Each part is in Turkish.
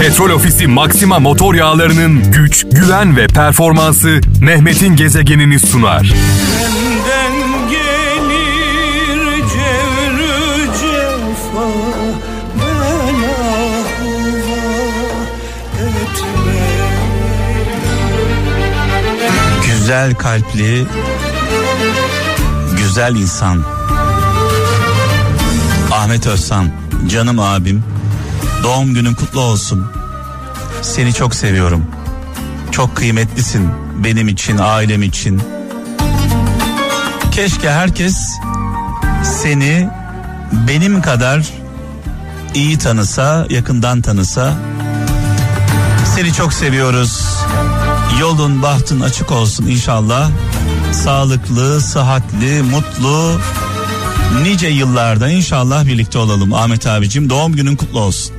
Petrol Ofisi Maxima motor yağlarının güç, güven ve performansı Mehmet'in gezegenini sunar. Güzel kalpli, güzel insan. Ahmet Özsan, canım abim. Doğum günün kutlu olsun. Seni çok seviyorum. Çok kıymetlisin benim için, ailem için. Keşke herkes seni benim kadar iyi tanısa, yakından tanısa. Seni çok seviyoruz. Yolun bahtın açık olsun inşallah. Sağlıklı, sıhhatli, mutlu nice yıllarda inşallah birlikte olalım Ahmet abicim. Doğum günün kutlu olsun.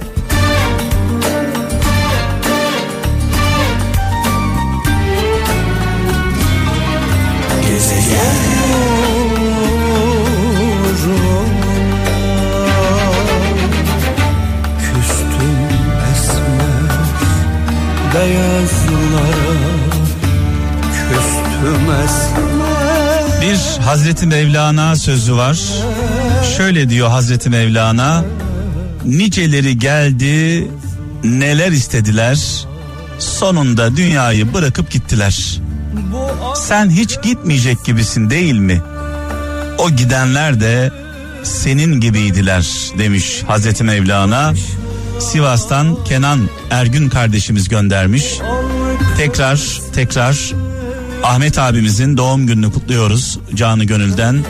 Hazreti Mevlana sözü var. Şöyle diyor Hazreti Mevlana. Niceleri geldi, neler istediler. Sonunda dünyayı bırakıp gittiler. Sen hiç gitmeyecek gibisin değil mi? O gidenler de senin gibiydiler demiş Hazreti Mevlana. Sivas'tan Kenan Ergün kardeşimiz göndermiş. Tekrar tekrar Ahmet abimizin doğum gününü kutluyoruz canı gönülden.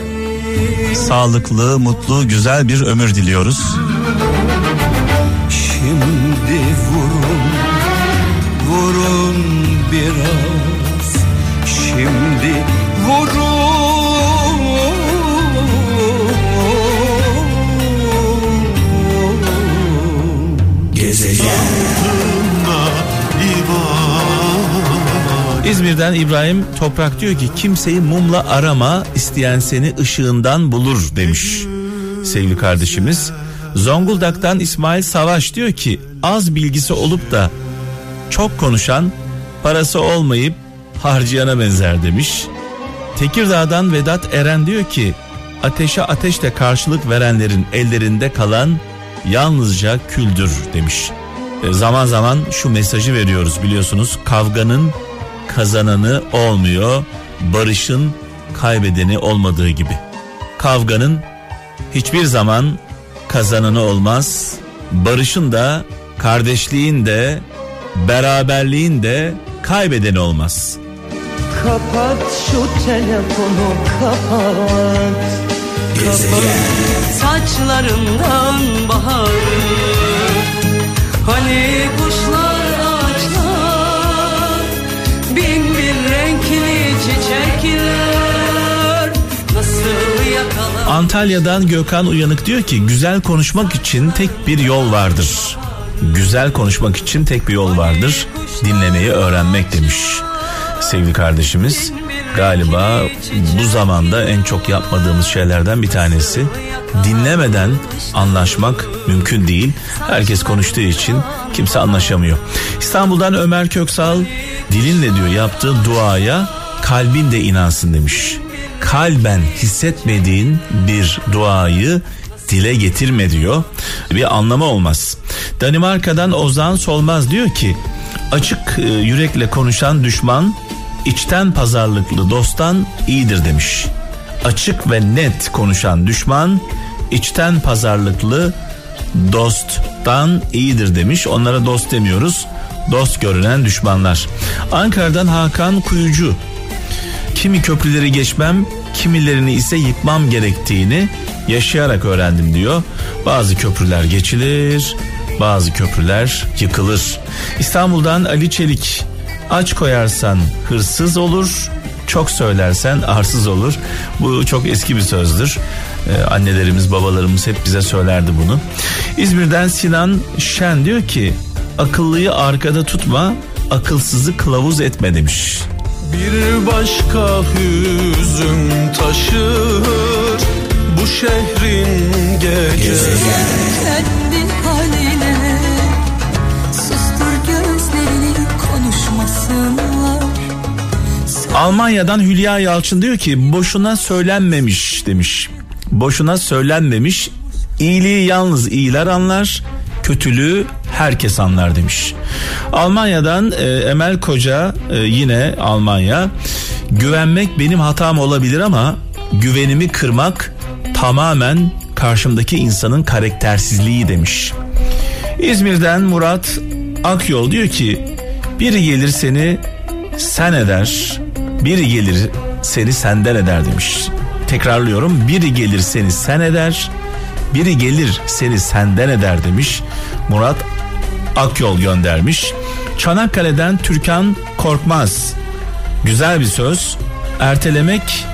Sağlıklı, mutlu, güzel bir ömür diliyoruz. Şimdi vurun Vurun biraz Şimdi vurun Gezegen İzmir'den İbrahim Toprak diyor ki kimseyi mumla arama isteyen seni ışığından bulur demiş sevgili kardeşimiz. Zonguldak'tan İsmail Savaş diyor ki az bilgisi olup da çok konuşan parası olmayıp harcayana benzer demiş. Tekirdağ'dan Vedat Eren diyor ki ateşe ateşle karşılık verenlerin ellerinde kalan yalnızca küldür demiş. E, zaman zaman şu mesajı veriyoruz biliyorsunuz kavganın kazananı olmuyor barışın kaybedeni olmadığı gibi. Kavganın hiçbir zaman kazananı olmaz barışın da kardeşliğin de beraberliğin de kaybedeni olmaz. Kapat şu telefonu kapat Kapat saçlarından bahar Hani kuşlar Antalya'dan Gökhan Uyanık diyor ki güzel konuşmak için tek bir yol vardır. Güzel konuşmak için tek bir yol vardır. Dinlemeyi öğrenmek demiş sevgili kardeşimiz. Galiba bu zamanda en çok yapmadığımız şeylerden bir tanesi. Dinlemeden anlaşmak mümkün değil. Herkes konuştuğu için kimse anlaşamıyor. İstanbul'dan Ömer Köksal dilinle diyor yaptığı duaya kalbin de inansın demiş kalben hissetmediğin bir duayı dile getirme diyor. Bir anlamı olmaz. Danimarka'dan Ozan Solmaz diyor ki açık e, yürekle konuşan düşman içten pazarlıklı dosttan iyidir demiş. Açık ve net konuşan düşman içten pazarlıklı dosttan iyidir demiş. Onlara dost demiyoruz. Dost görünen düşmanlar. Ankara'dan Hakan Kuyucu kimi köprüleri geçmem, kimilerini ise yıkmam gerektiğini yaşayarak öğrendim diyor. Bazı köprüler geçilir, bazı köprüler yıkılır. İstanbul'dan Ali Çelik, aç koyarsan hırsız olur, çok söylersen arsız olur. Bu çok eski bir sözdür. Ee, annelerimiz, babalarımız hep bize söylerdi bunu. İzmir'den Sinan Şen diyor ki, akıllıyı arkada tutma, akılsızı kılavuz etme demiş. Bir başka hüzün taşır bu şehrin gecesi Kendi haline sustur gözlerini konuşmasınlar Almanya'dan Hülya Yalçın diyor ki boşuna söylenmemiş demiş. Boşuna söylenmemiş. İyiliği yalnız iyiler anlar kötülüğü herkes anlar demiş. Almanya'dan e, Emel Koca e, yine Almanya. Güvenmek benim hatam olabilir ama güvenimi kırmak tamamen karşımdaki insanın karaktersizliği demiş. İzmir'den Murat Akyol diyor ki biri gelir seni sen eder, biri gelir seni senden eder demiş. Tekrarlıyorum biri gelir seni sen eder, biri gelir seni senden eder demiş. Murat Akyol göndermiş. Çanakkale'den Türkan Korkmaz. Güzel bir söz. Ertelemek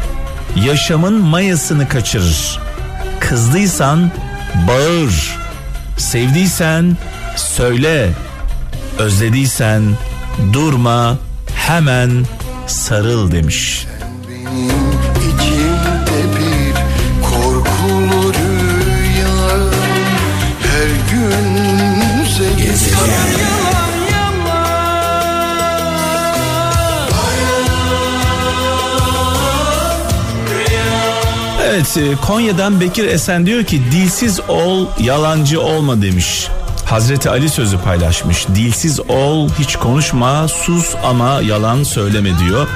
yaşamın mayasını kaçırır. Kızdıysan bağır. Sevdiysen söyle. Özlediysen durma hemen sarıl demiş. İçimde gün gezegen Evet e, Konya'dan Bekir Esen diyor ki dilsiz ol yalancı olma demiş. Hazreti Ali sözü paylaşmış. Dilsiz ol, hiç konuşma, sus ama yalan söyleme diyor.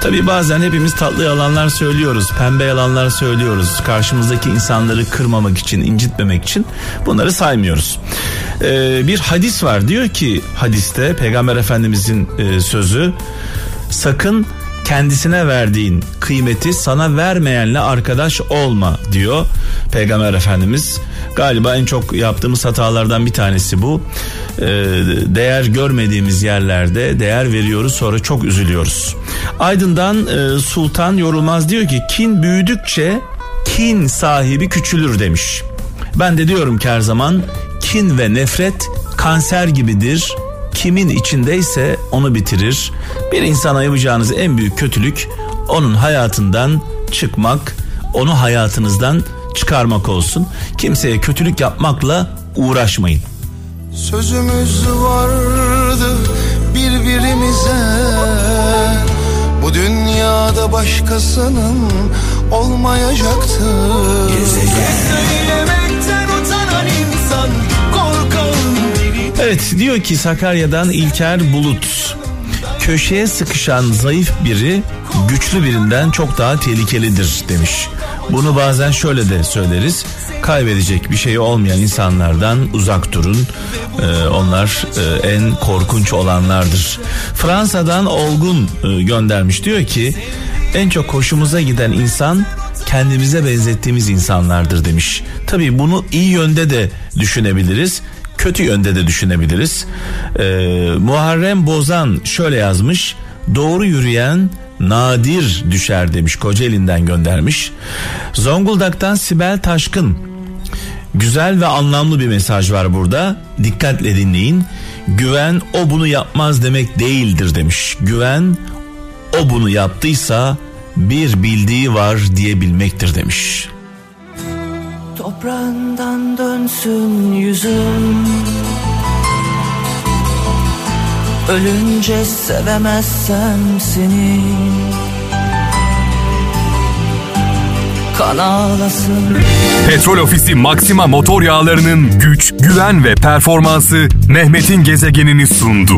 Tabi bazen hepimiz tatlı yalanlar söylüyoruz, pembe yalanlar söylüyoruz. Karşımızdaki insanları kırmamak için, incitmemek için bunları saymıyoruz. Ee, bir hadis var diyor ki hadiste Peygamber Efendimizin e, sözü sakın kendisine verdiğin kıymeti sana vermeyenle arkadaş olma diyor Peygamber Efendimiz. Galiba en çok yaptığımız hatalardan bir tanesi bu. Ee, değer görmediğimiz yerlerde değer veriyoruz sonra çok üzülüyoruz. Aydın'dan e, Sultan Yorulmaz diyor ki kin büyüdükçe kin sahibi küçülür demiş. Ben de diyorum ki her zaman kin ve nefret kanser gibidir kimin içindeyse onu bitirir. Bir insana yapacağınız en büyük kötülük onun hayatından çıkmak, onu hayatınızdan çıkarmak olsun. Kimseye kötülük yapmakla uğraşmayın. Sözümüz vardı birbirimize Bu dünyada başkasının olmayacaktı Söylemekten utanan insan korkan biri Evet diyor ki Sakarya'dan İlker Bulut. Köşeye sıkışan zayıf biri güçlü birinden çok daha tehlikelidir demiş. Bunu bazen şöyle de söyleriz. Kaybedecek bir şey olmayan insanlardan uzak durun. Ee, onlar e, en korkunç olanlardır. Fransa'dan Olgun e, göndermiş diyor ki en çok hoşumuza giden insan kendimize benzettiğimiz insanlardır demiş. Tabii bunu iyi yönde de düşünebiliriz kötü yönde de düşünebiliriz. Ee, Muharrem Bozan şöyle yazmış. Doğru yürüyen nadir düşer demiş Kocaeli'nden göndermiş. Zonguldak'tan Sibel Taşkın. Güzel ve anlamlı bir mesaj var burada. Dikkatle dinleyin. Güven o bunu yapmaz demek değildir demiş. Güven o bunu yaptıysa bir bildiği var diyebilmektir demiş. Toprağından dönsün yüzüm Ölünce sevemezsem seni Kan ağlasın Petrol Ofisi Maxima motor yağlarının güç, güven ve performansı Mehmet'in gezegenini sundu.